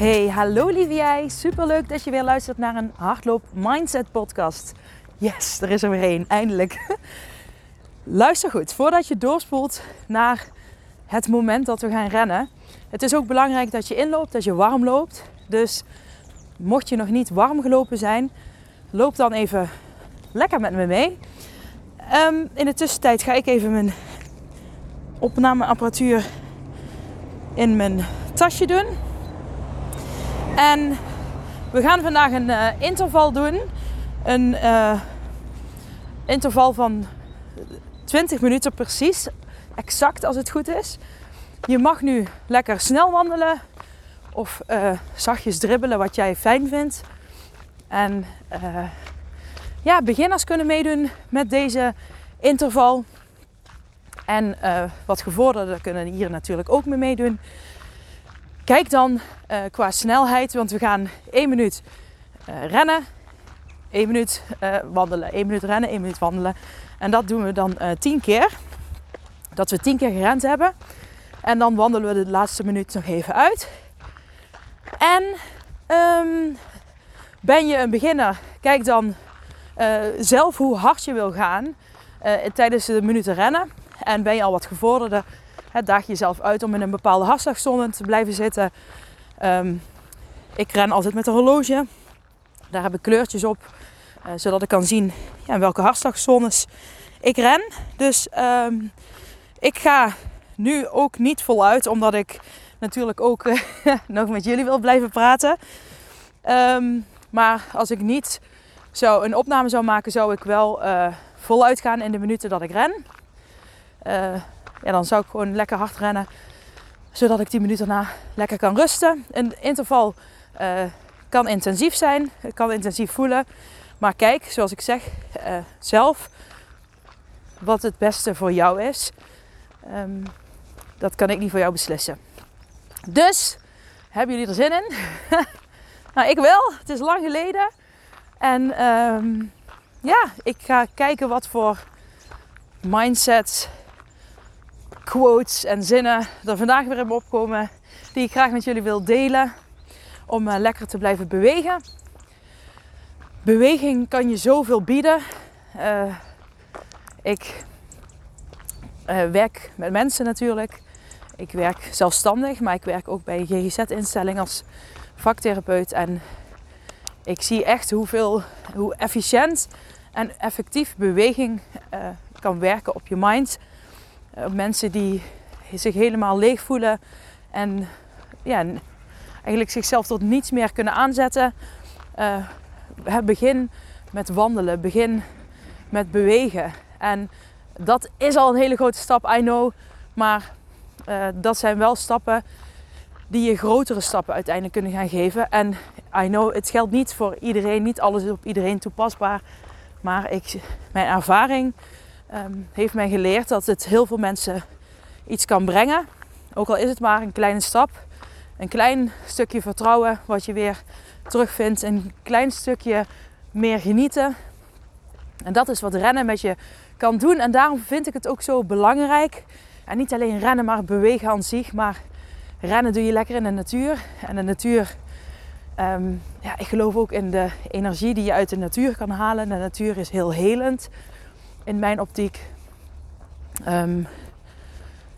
Hey, hallo lieve jij. Superleuk dat je weer luistert naar een Hardloop Mindset podcast. Yes, er is er weer één, eindelijk. Luister goed, voordat je doorspoelt naar het moment dat we gaan rennen. Het is ook belangrijk dat je inloopt, dat je warm loopt. Dus mocht je nog niet warm gelopen zijn, loop dan even lekker met me mee. Ehm, in de tussentijd ga ik even mijn opnameapparatuur in mijn tasje doen. En we gaan vandaag een uh, interval doen. Een uh, interval van 20 minuten precies. Exact als het goed is. Je mag nu lekker snel wandelen. Of uh, zachtjes dribbelen wat jij fijn vindt. En ja, beginners kunnen meedoen met deze interval. En wat gevorderden kunnen hier natuurlijk ook mee meedoen. Kijk dan uh, qua snelheid, want we gaan 1 minuut uh, rennen, 1 minuut wandelen, 1 minuut rennen, 1 minuut wandelen. En dat doen we dan 10 keer. Dat we 10 keer gerend hebben. En dan wandelen we de laatste minuut nog even uit. En um, ben je een beginner, kijk dan zelf hoe hard je wil gaan tijdens de minuten rennen. En ben je al wat gevorderde, hè, daag je jezelf uit om in een bepaalde hartslagzone te blijven zitten. Um, ik ren altijd met een horloge. Daar heb ik kleurtjes op, uh, zodat ik kan zien ja, welke hartslagzones ik ren. Dus um, ik ga nu ook niet voluit, omdat ik natuurlijk ook uh, nog met jullie wil blijven praten. Um, maar als ik niet zo een opname zou maken, zou ik wel uh, voluit gaan in de minuten dat ik ren. Ja, dan zou ik gewoon lekker hard rennen. Zodat ik 10 minuten daarna lekker kan rusten. Een interval uh, kan intensief zijn. Kan intensief voelen. Maar kijk, zoals ik zeg, uh, zelf wat het beste voor jou is. Um, dat kan ik niet voor jou beslissen. Dus, hebben jullie er zin in? nou, ik wel. Het is lang geleden. En um, ja, ik ga kijken wat voor mindset quotes en zinnen er vandaag weer in opkomen die ik graag met jullie wil delen om uh, lekker te blijven bewegen. Beweging kan je zoveel bieden. Uh, ik uh, werk met mensen natuurlijk. Ik werk zelfstandig, maar ik werk ook bij een GGZ-instelling als vaktherapeut. En ik zie echt hoeveel, hoe efficiënt en effectief beweging kan werken op je mind mensen die zich helemaal leeg voelen en ja, eigenlijk zichzelf tot niets meer kunnen aanzetten. Uh, begin met wandelen, begin met bewegen. En dat is al een hele grote stap, I know. Maar uh, dat zijn wel stappen die je grotere stappen uiteindelijk kunnen gaan geven. En I know, het geldt niet voor iedereen, niet alles is op iedereen toepasbaar. Maar ik, mijn ervaring um, heeft mij geleerd dat het heel veel mensen iets kan brengen. Ook al is het maar een kleine stap. Een klein stukje vertrouwen wat je weer terugvindt. Een klein stukje meer genieten. En dat is wat rennen met je kan doen. En daarom vind ik het ook zo belangrijk. En niet alleen rennen, maar bewegen aan zich. Maar rennen doe je lekker in de natuur. En de natuur, um, ja, ik geloof ook in de energie die je uit de natuur kan halen. De natuur is heel helend in mijn optiek. Um,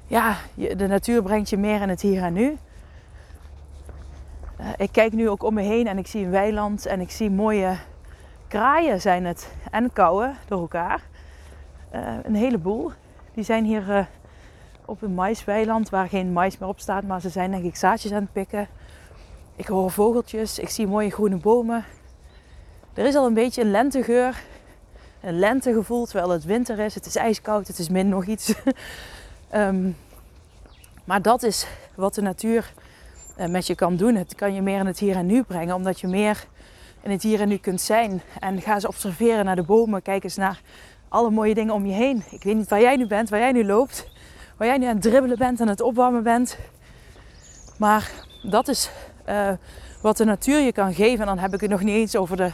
ja, de natuur brengt je meer in het hier en nu. Uh, ik kijk nu ook om me heen en ik zie een weiland en ik zie mooie kraaien zijn het en kauwen door elkaar. Uh, een heleboel. Die zijn hier uh, op een maisweiland waar geen mais meer op staat, maar ze zijn denk ik zaadjes aan het pikken. Ik hoor vogeltjes, ik zie mooie groene bomen. Er is al een beetje een lentegeur een lentegevoel, terwijl het winter is. Het is ijskoud, het is min nog iets. um, maar dat is wat de natuur eh, met je kan doen. Het kan je meer in het hier en nu brengen, omdat je meer in het hier en nu kunt zijn. En ga eens observeren naar de bomen. Kijk eens naar alle mooie dingen om je heen. Ik weet niet waar jij nu bent, waar jij nu loopt. Waar jij nu aan het dribbelen bent, aan het opwarmen bent. Maar dat is uh, wat de natuur je kan geven. En dan heb ik het nog niet eens over de,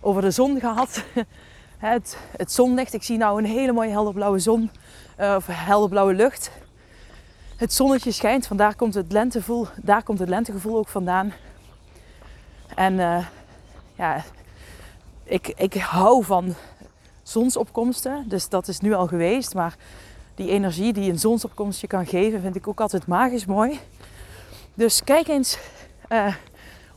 over de zon gehad. het, het zonlicht. Ik zie nou een hele mooie helderblauwe zon. Uh, of helderblauwe lucht. Het zonnetje schijnt. Vandaar komt het lentegevoel, daar komt het lentegevoel ook vandaan. En uh, ja, ik, ik hou van zonsopkomsten. Dus dat is nu al geweest. Maar die energie die een zonsopkomst je kan geven, vind ik ook altijd magisch mooi. Dus kijk eens uh,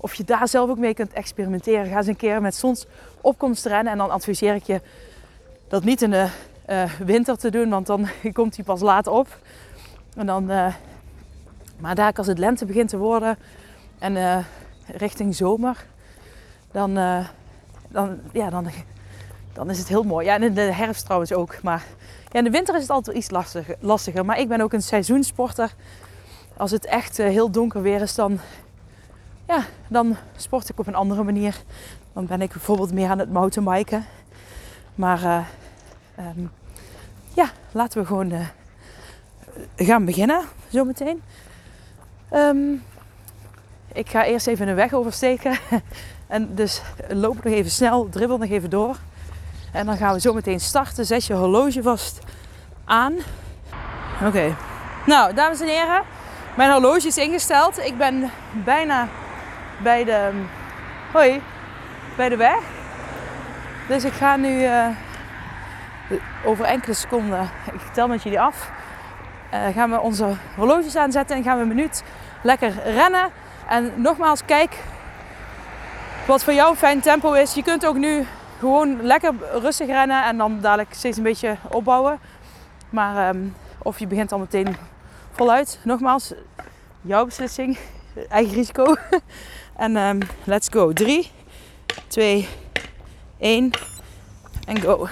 of je daar zelf ook mee kunt experimenteren. Ga eens een keer met zonsopkomst rennen. En dan adviseer ik je dat niet in de uh, winter te doen, want dan komt hij pas laat op. En dan, uh, maar daar als het lente begint te worden en richting zomer, dan, dan, ja, dan, dan is het heel mooi. Ja, en in de herfst trouwens ook. Maar ja, in de winter is het altijd iets lastiger. lastiger. Maar ik ben ook een seizoensporter. Als het echt heel donker weer is, dan ja, dan sport ik op een andere manier. Dan ben ik bijvoorbeeld meer aan het mountainbiken. Maar uh, um, ja, laten we gewoon uh, gaan beginnen zometeen. Um, ik ga eerst even een weg oversteken. en dus loop nog even snel, dribbel nog even door. En dan gaan we zo meteen starten. Zet je horloge vast aan. Oké. Nou, dames en heren. Mijn horloge is ingesteld. Ik ben bijna bij de, hoi, bij de weg. Dus ik ga nu uh, over enkele seconden, ik tel met jullie af, uh, gaan we onze horloges aanzetten en gaan we een minuut lekker rennen. En nogmaals, kijk wat voor jou een fijn tempo is. Je kunt ook nu gewoon lekker rustig rennen en dan dadelijk steeds een beetje opbouwen. Maar um, of je begint al meteen voluit. Nogmaals, jouw beslissing, eigen risico. En um, let's go. 3, 2, 1 en go.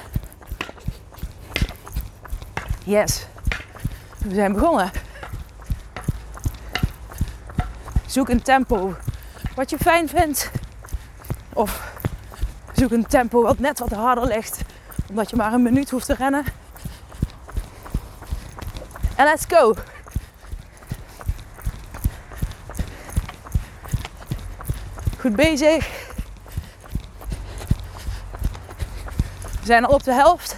Yes. We zijn begonnen. Zoek een tempo wat je fijn vindt. Of zoek een tempo wat net wat harder ligt. Omdat je maar een minuut hoeft te rennen. En let's go. Goed bezig. We zijn al op de helft.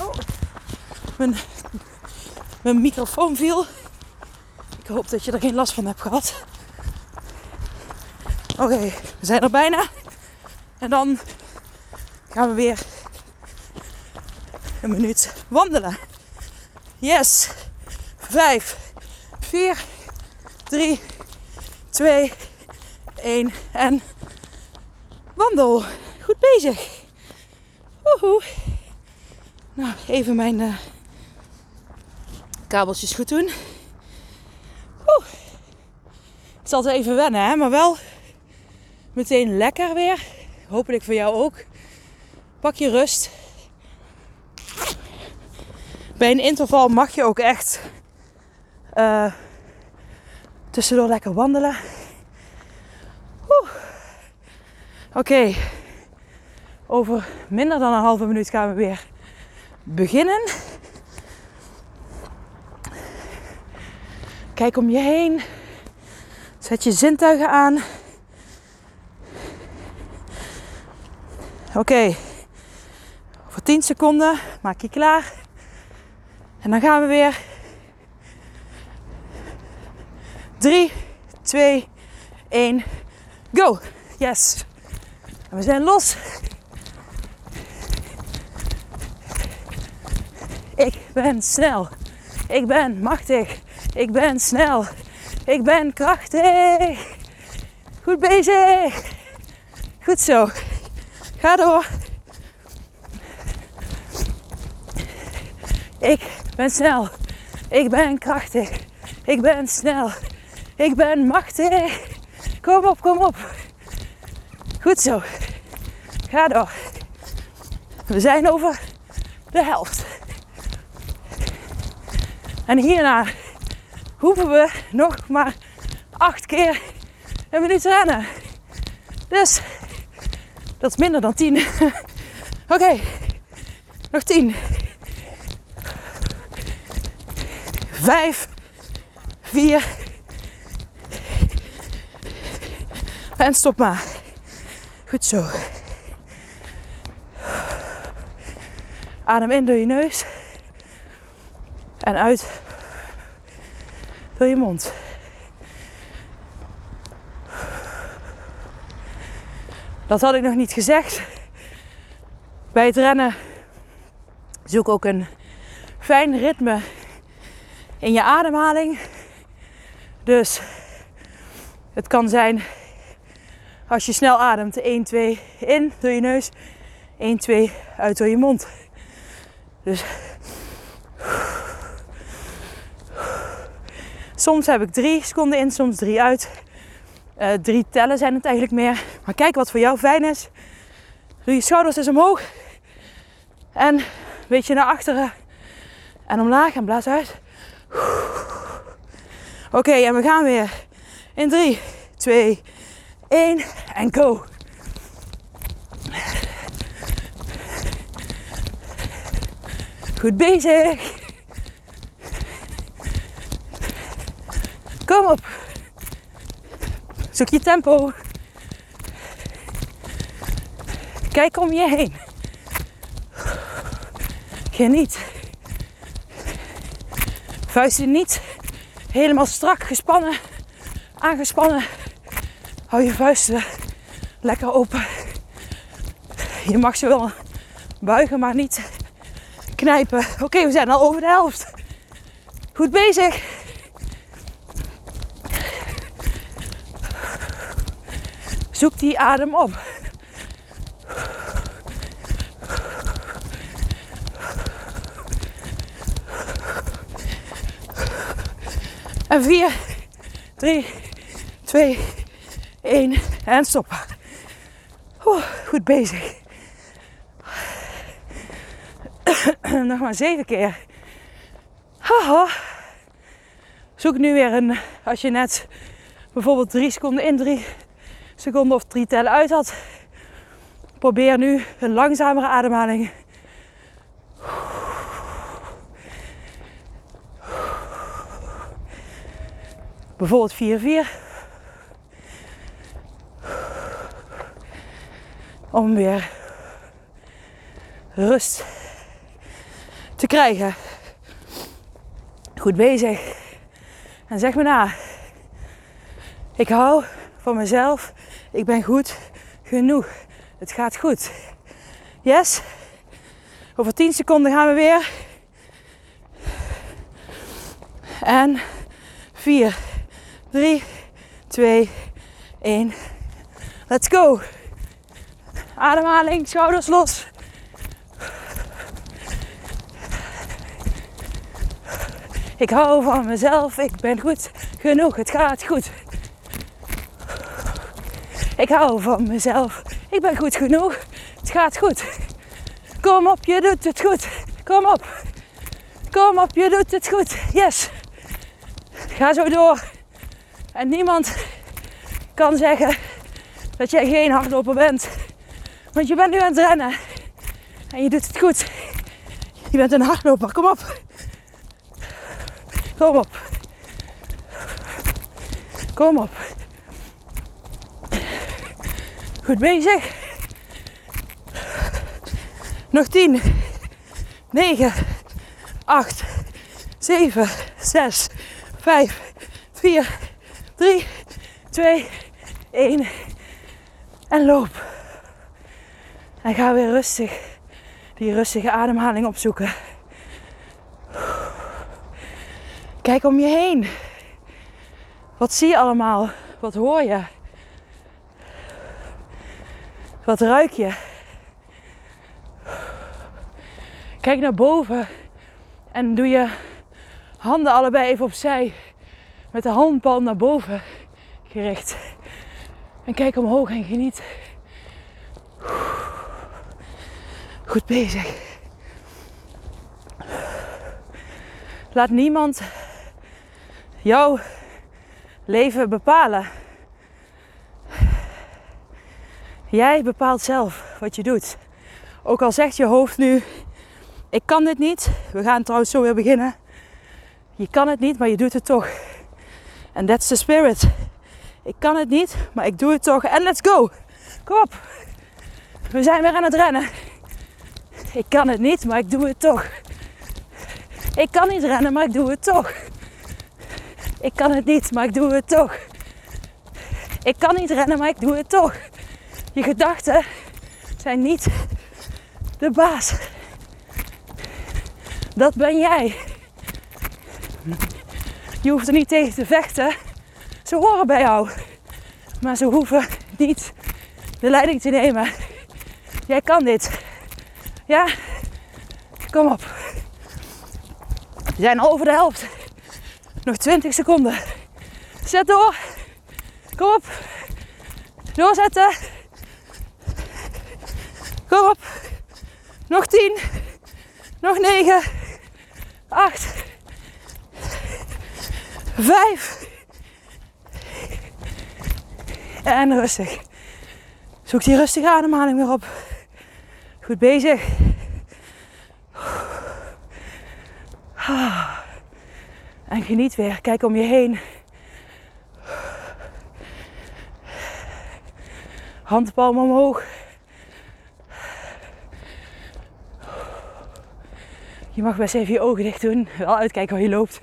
Oh, mijn, mijn microfoon viel. Ik hoop dat je er geen last van hebt gehad. Oké, we zijn er bijna. En dan gaan we weer een minuut wandelen. Yes. Vijf, vier, 3, 2, 1 en wandel. Goed bezig. Woehoe. Nou, even mijn uh, kabeltjes goed doen. Oeh. Het zal even wennen, hè? maar wel meteen lekker weer. Hopelijk voor jou ook. Pak je rust. Bij een interval mag je ook echt uh, Tussendoor lekker wandelen. Oké. Over minder dan een halve minuut gaan we weer beginnen. Kijk om je heen. Zet je zintuigen aan. Oké. Okay. Voor 10 seconden maak je klaar. En dan gaan we weer 3, 2, 1, go. Yes. En we zijn los. Ik ben snel. Ik ben machtig. Ik ben snel. Ik ben krachtig. Goed bezig. Goed zo. Ga door. Ik ben snel. Ik ben krachtig. Ik ben snel. Ik ben machtig. Kom op, kom op. Goed zo. Ga door. We zijn over de helft. En hierna hoeven we nog maar acht keer een minuut rennen. Dus dat is minder dan tien. Oké, nog tien. Vijf, vier. En stop maar. Goed zo. Adem in door je neus. En uit door je mond. Dat had ik nog niet gezegd. Bij het rennen zoek ook een fijn ritme in je ademhaling. Dus het kan zijn als je snel ademt 1, 2 in door je neus, 1, 2 uit door je mond. Dus soms heb ik 3 seconden in, soms 3 uit. Uh, drie tellen zijn het eigenlijk meer. Maar kijk wat voor jou fijn is. Doe je schouders eens omhoog. En een beetje naar achteren. En omlaag en blaas uit. Oké, en we gaan weer. In 3, 2, 1 en go. Goed bezig. Kom op. Zoek je tempo. Kijk om je heen. Geniet. Vuisten niet helemaal strak gespannen, aangespannen. Hou je vuisten lekker open. Je mag ze wel buigen, maar niet knijpen. Oké, we zijn al over de helft. Goed bezig. Zoek die adem op. En 4, 3, 2, 1 en. Oeh, goed bezig. Nog maar zeven keer. Zoek nu weer een, als je net bijvoorbeeld drie seconden in, drie seconden of drie tellen uit had. Probeer nu een langzamere ademhaling. Bijvoorbeeld 4-4. Om weer rust te krijgen. Goed bezig. En zeg me na. Ik hou van mezelf. Ik ben goed genoeg. Het gaat goed. Yes. Over 10 seconden gaan we weer. En 4, 3, 2, 1. Let's go. Ademhaling, schouders los. Ik hou van mezelf, ik ben goed genoeg, het gaat goed. Ik hou van mezelf, ik ben goed genoeg, het gaat goed. Kom op, je doet het goed. Kom op. Kom op, je doet het goed. Yes. Ga zo door. En niemand kan zeggen dat jij geen hardloper bent. Want je bent nu aan het rennen. En je doet het goed. Je bent een hardloper. Kom op. Kom op. Kom op. Goed bezig. Nog 10, 9, 8, 7, 6, 5, 4, 3, 2, 1. En loop. En ga weer rustig die rustige ademhaling opzoeken. Kijk om je heen. Wat zie je allemaal? Wat hoor je? Wat ruik je? Kijk naar boven en doe je handen allebei even opzij. Met de handpalm naar boven gericht. En kijk omhoog en geniet. Goed bezig. Laat niemand jouw leven bepalen. Jij bepaalt zelf wat je doet. Ook al zegt je hoofd nu: Ik kan dit niet. We gaan trouwens zo weer beginnen. Je kan het niet, maar je doet het toch. En that's the spirit. Ik kan het niet, maar ik doe het toch. En let's go. Kom op. We zijn weer aan het rennen. Ik kan het niet, maar ik doe het toch. Ik kan niet rennen, maar ik doe het toch. Ik kan het niet, maar ik doe het toch. Ik kan niet rennen, maar ik doe het toch. Je gedachten zijn niet de baas. Dat ben jij. Je hoeft er niet tegen te vechten. Ze horen bij jou. Maar ze hoeven niet de leiding te nemen. Jij kan dit. Ja? Kom op. We zijn over de helft. Nog 20 seconden. Zet door. Kom op. Doorzetten. Kom op. Nog 10. Nog 9. 8. 5. En rustig. Zoek die rustige ademhaling weer op. Goed bezig. Geniet weer. Kijk om je heen. Handpalm omhoog. Je mag best even je ogen dicht doen. Wel uitkijken waar je loopt.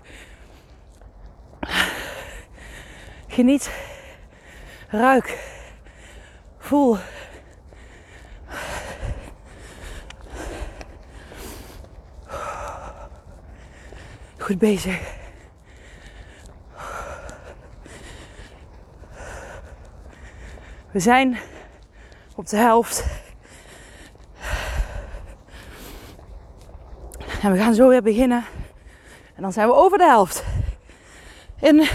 Geniet. Ruik. Voel. Goed bezig. We zijn op de helft. En we gaan zo weer beginnen. En dan zijn we over de helft. In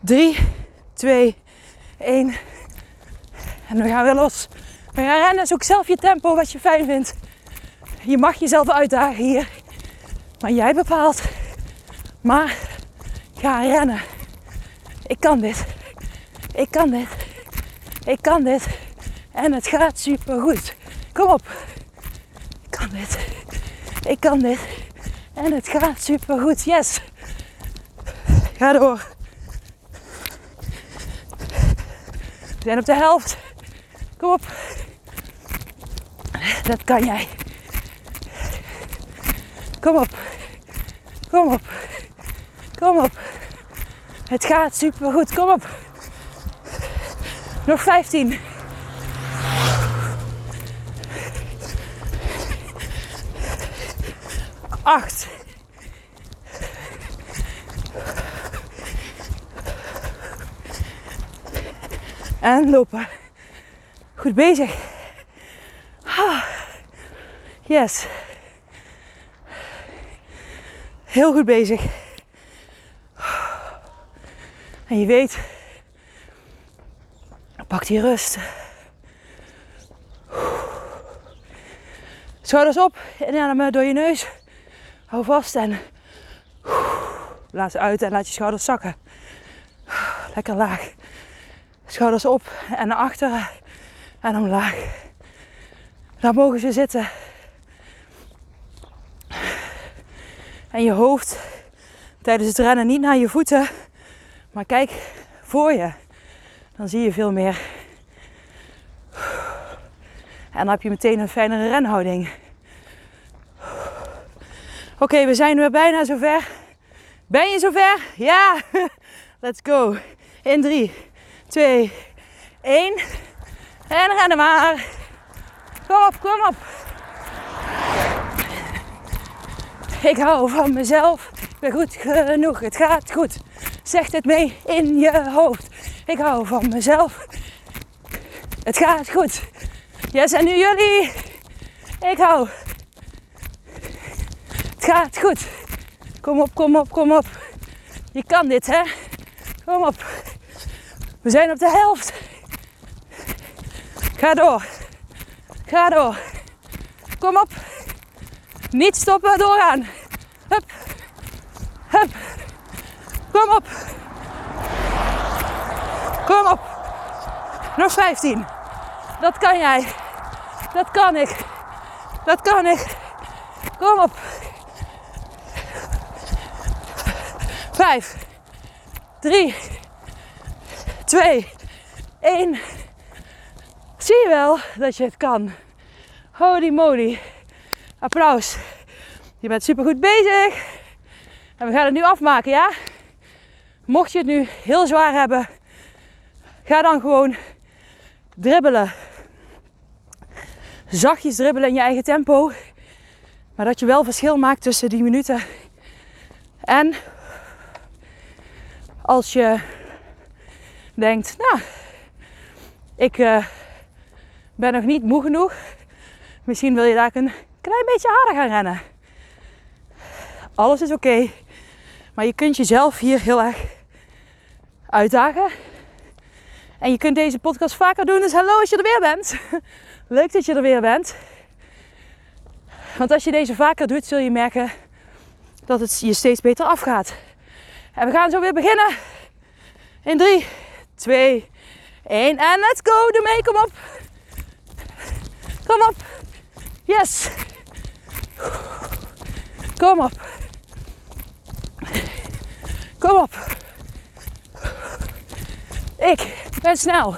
3, 2, 1. En we gaan weer los. We gaan rennen. Zoek zelf je tempo wat je fijn vindt. Je mag jezelf uitdagen hier. Maar jij bepaalt. Maar ga rennen. Ik kan dit. Ik kan dit. Ik kan dit. En het gaat super goed. Kom op. Ik kan dit. Ik kan dit. En het gaat super goed. Yes. Ga door. We zijn op de helft. Kom op. Dat kan jij. Kom op. Kom op. Kom op. Het gaat super goed. Kom op. Nog 15. Acht. En lopen. Goed bezig. Yes. Heel goed bezig. En je weet, pak die rust. Schouders op, inademen door je neus. Hou vast en laat ze uit en laat je schouders zakken. Lekker laag. Schouders op en naar achteren en omlaag. Daar mogen ze zitten. En je hoofd tijdens het rennen niet naar je voeten, maar kijk voor je. Dan zie je veel meer. En dan heb je meteen een fijnere renhouding. Oké, we zijn weer bijna zover. Ben je zover? Ja! Let's go. In 3, 2, 1. En rennen maar. Kom op, kom op. Ik hou van mezelf. Ik ben goed genoeg. Het gaat goed. Zeg het mee in je hoofd. Ik hou van mezelf. Het gaat goed. Yes, en nu jullie. Ik hou. Het gaat goed. Kom op, kom op, kom op. Je kan dit, hè? Kom op. We zijn op de helft. Ga door. Ga door. Kom op. Niet stoppen, doorgaan. Hup. Hup. Kom op. Kom op. Nog 15. Dat kan jij. Dat kan ik. Dat kan ik. Kom op. 5, 3, 2, 1. Zie je wel dat je het kan? Holy moly. Applaus. Je bent super goed bezig. En we gaan het nu afmaken, ja? Mocht je het nu heel zwaar hebben, ga dan gewoon dribbelen. Zachtjes dribbelen in je eigen tempo. Maar dat je wel verschil maakt tussen die minuten. En als je denkt, nou, ik uh, ben nog niet moe genoeg. Misschien wil je daar een klein beetje harder gaan rennen. Alles is oké. maar je kunt jezelf hier heel erg uitdagen. En je kunt deze podcast vaker doen. Dus hallo als je er weer bent. Leuk dat je er weer bent. Want als je deze vaker doet, zul je merken dat het je steeds beter afgaat. En we gaan zo weer beginnen. In 3, 2, 1 en let's go. Doe mee, kom op. Kom op. Yes. Kom op. Kom op. Ik ben snel.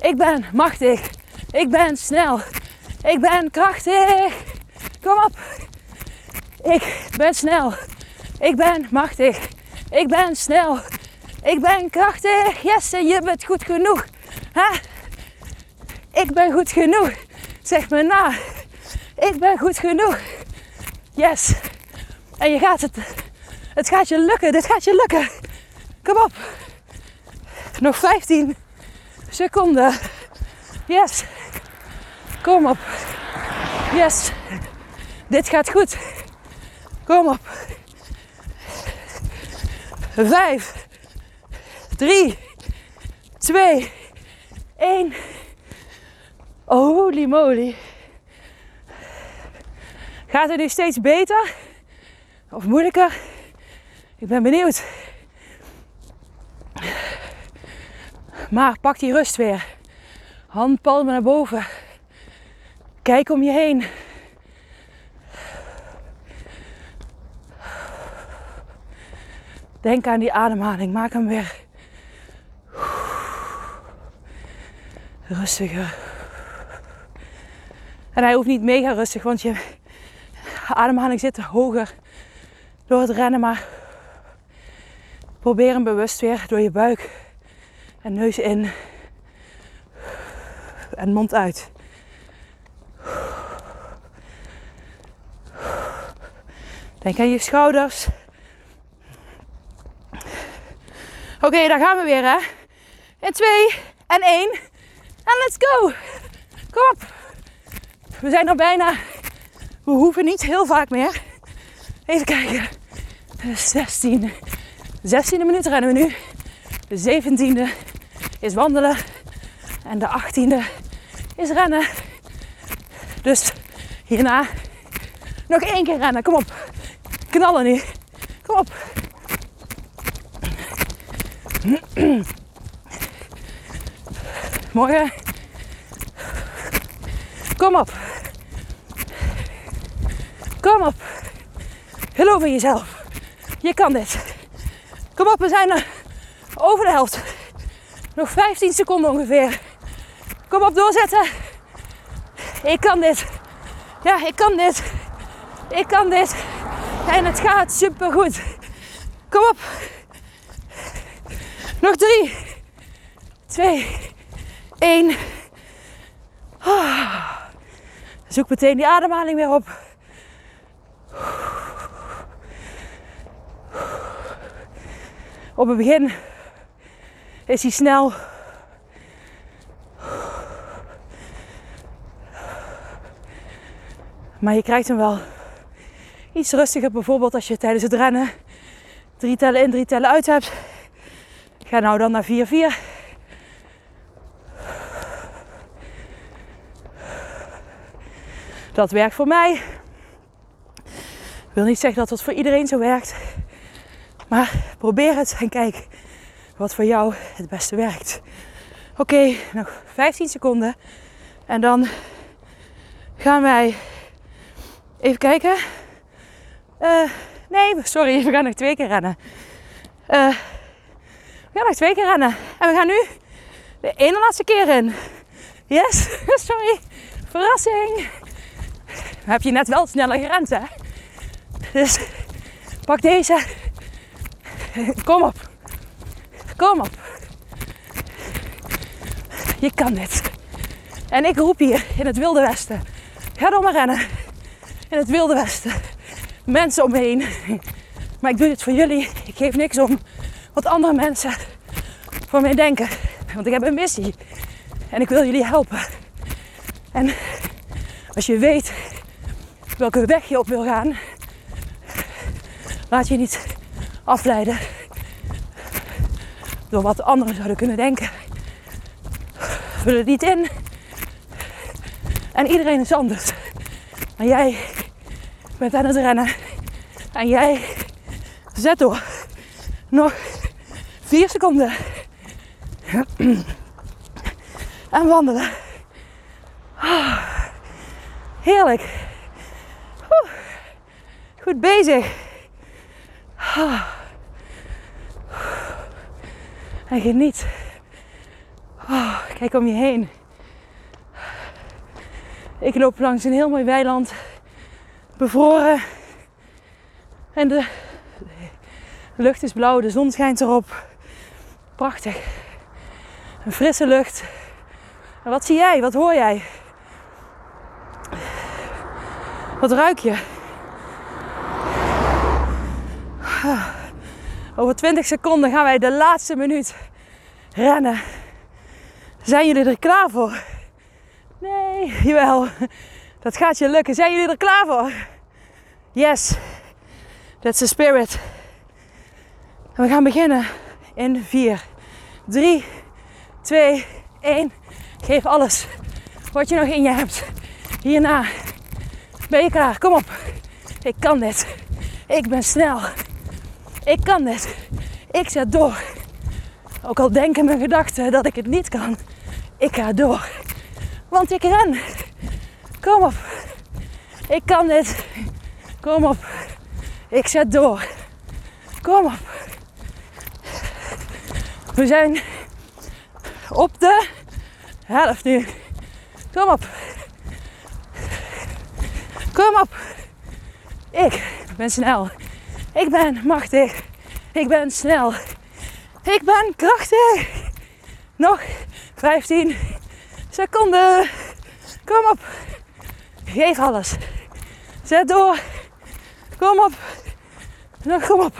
Ik ben machtig. Ik ben snel. Ik ben krachtig. Kom op. Ik ben snel. Ik ben machtig. Ik ben snel. Ik ben krachtig. Yes, en je bent goed genoeg. Huh? Ik ben goed genoeg. Zeg me na. Ik ben goed genoeg. Yes. En je gaat het. Het gaat je lukken. Dit gaat je lukken. Kom op. Nog 15 seconden. Yes. Kom op. Yes. Dit gaat goed. Kom op. Vijf, drie, twee, één. Holy moly. Gaat het nu steeds beter? Of moeilijker? Ik ben benieuwd. Maar pak die rust weer. Handpalmen naar boven. Kijk om je heen. Denk aan die ademhaling. Maak hem weer rustiger. En hij hoeft niet mega rustig, want je ademhaling zit hoger door het rennen. Maar probeer hem bewust weer door je buik en neus in en mond uit. Denk aan je schouders. Oké, daar gaan we weer hè. In twee en één. En let's go. Kom op. We zijn er bijna. We hoeven niet heel vaak meer. Even kijken. De 16e. 16e minuut rennen we nu. De 17e is wandelen. En de 18e is rennen. Dus hierna nog één keer rennen. Kom op. Knallen nu. Kom op. Morgen. Kom op. Kom op. Geloof in jezelf. Je kan dit. Kom op, we zijn er over de helft. Nog 15 seconden ongeveer. Kom op, doorzetten. Ik kan dit. Ja, ik kan dit. Ik kan dit. En het gaat super goed. Kom op. Nog drie, twee, één. Zoek meteen die ademhaling weer op. Op het begin is hij snel. Maar je krijgt hem wel iets rustiger. Bijvoorbeeld als je tijdens het rennen drie tellen in, drie tellen uit hebt. Ga nou dan naar 4-4. Dat werkt voor mij. Ik wil niet zeggen dat dat voor iedereen zo werkt. Maar probeer het en kijk wat voor jou het beste werkt. Oké, nog 15 seconden. En dan gaan wij even kijken. Uh, nee, sorry, we gaan nog twee keer rennen. Uh, we gaan nog twee keer rennen. En we gaan nu de ene laatste keer in. Yes, sorry. Verrassing. Heb je net wel sneller gerend, hè? Dus pak deze. Kom op. Kom op. Je kan dit. En ik roep hier in het Wilde Westen. Ga dan maar rennen. In het Wilde Westen. Mensen omheen. Maar ik doe dit voor jullie. Ik geef niks om wat andere mensen voor mij denken. Want ik heb een missie. En ik wil jullie helpen. En als je weet welke weg je op wil gaan, laat je niet afleiden door wat anderen zouden kunnen denken. Vul het niet in. En iedereen is anders. Maar jij bent aan het rennen. En jij zet door. Nog vier seconden. En wandelen. Heerlijk. Goed bezig. En geniet. Kijk om je heen. Ik loop langs een heel mooi weiland. Bevroren. En de lucht is blauw, de zon schijnt erop. Prachtig. Een frisse lucht. En wat zie jij? Wat hoor jij? Wat ruik je? Over 20 seconden gaan wij de laatste minuut rennen. Zijn jullie er klaar voor? Nee, jawel. Dat gaat je lukken. Zijn jullie er klaar voor? Yes. That's the spirit. We gaan beginnen in 4, 3, 2, 1. Geef alles wat je nog in je hebt. Hierna ben je klaar. Kom op. Ik kan dit. Ik ben snel. Ik kan dit. Ik zet door. Ook al denken mijn gedachten dat ik het niet kan. Ik ga door. Want ik ren. Kom op. Ik kan dit. Kom op. Ik zet door. Kom op. We zijn op de helft nu. Kom op. Kom op. Ik ben snel. Ik ben machtig. Ik ben snel. Ik ben krachtig. Nog 15 seconden. Kom op. Geef alles. Zet door. Kom op. Nog, kom op.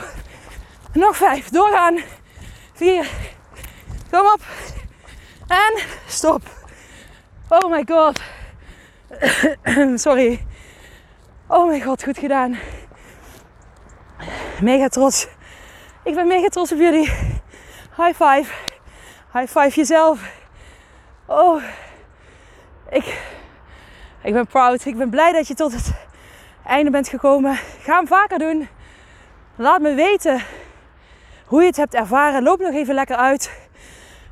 Nog vijf. Doorgaan. Vier. Kom op. En stop. Oh my god. Sorry. Oh my god, goed gedaan. Mega trots. Ik ben mega trots op jullie. High five. High five jezelf. Oh. Ik, ik ben proud. Ik ben blij dat je tot het einde bent gekomen. Ga hem vaker doen. Laat me weten hoe je het hebt ervaren. Loop nog even lekker uit.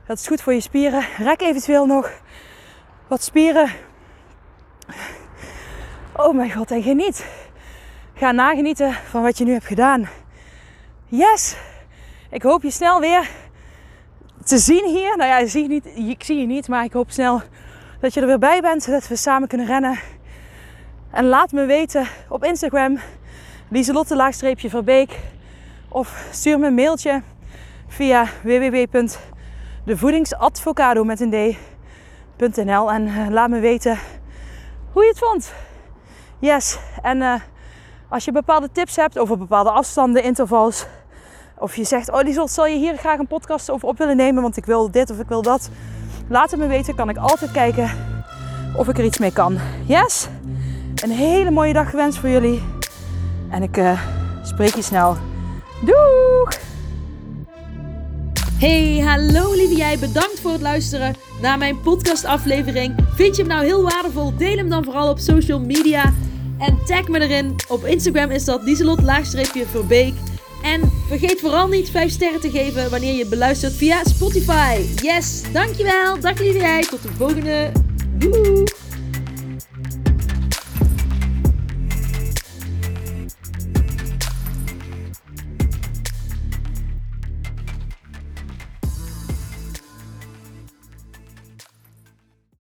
Dat is goed voor je spieren. Rek eventueel nog wat spieren. Oh mijn god, en geniet. Ga nagenieten van wat je nu hebt gedaan. Yes! Ik hoop je snel weer te zien hier. Nou ja, ik zie, niet, ik zie je niet, maar ik hoop snel dat je er weer bij bent. Dat we samen kunnen rennen. En laat me weten op Instagram, Lieselotte-verbeek. Of stuur me een mailtje via www.devoedingsadvocado met een en eh, laat me weten hoe je het vond. Yes, en uh, als je bepaalde tips hebt over bepaalde afstanden, intervals, of je zegt, oh die zal je hier graag een podcast over op willen nemen, want ik wil dit of ik wil dat. Laat het me weten, kan ik altijd kijken of ik er iets mee kan. Yes? Een hele mooie dag gewenst voor jullie. En ik uh, spreek je snel. Doeg! Hey, hallo lieve jij. Bedankt voor het luisteren naar mijn podcastaflevering. Vind je hem nou heel waardevol? Deel hem dan vooral op social media. En tag me erin. Op Instagram is dat Lieselot-Verbeek. En vergeet vooral niet 5 sterren te geven wanneer je beluistert via Spotify. Yes, dankjewel. Dag lieve jij. Tot de volgende. Doei.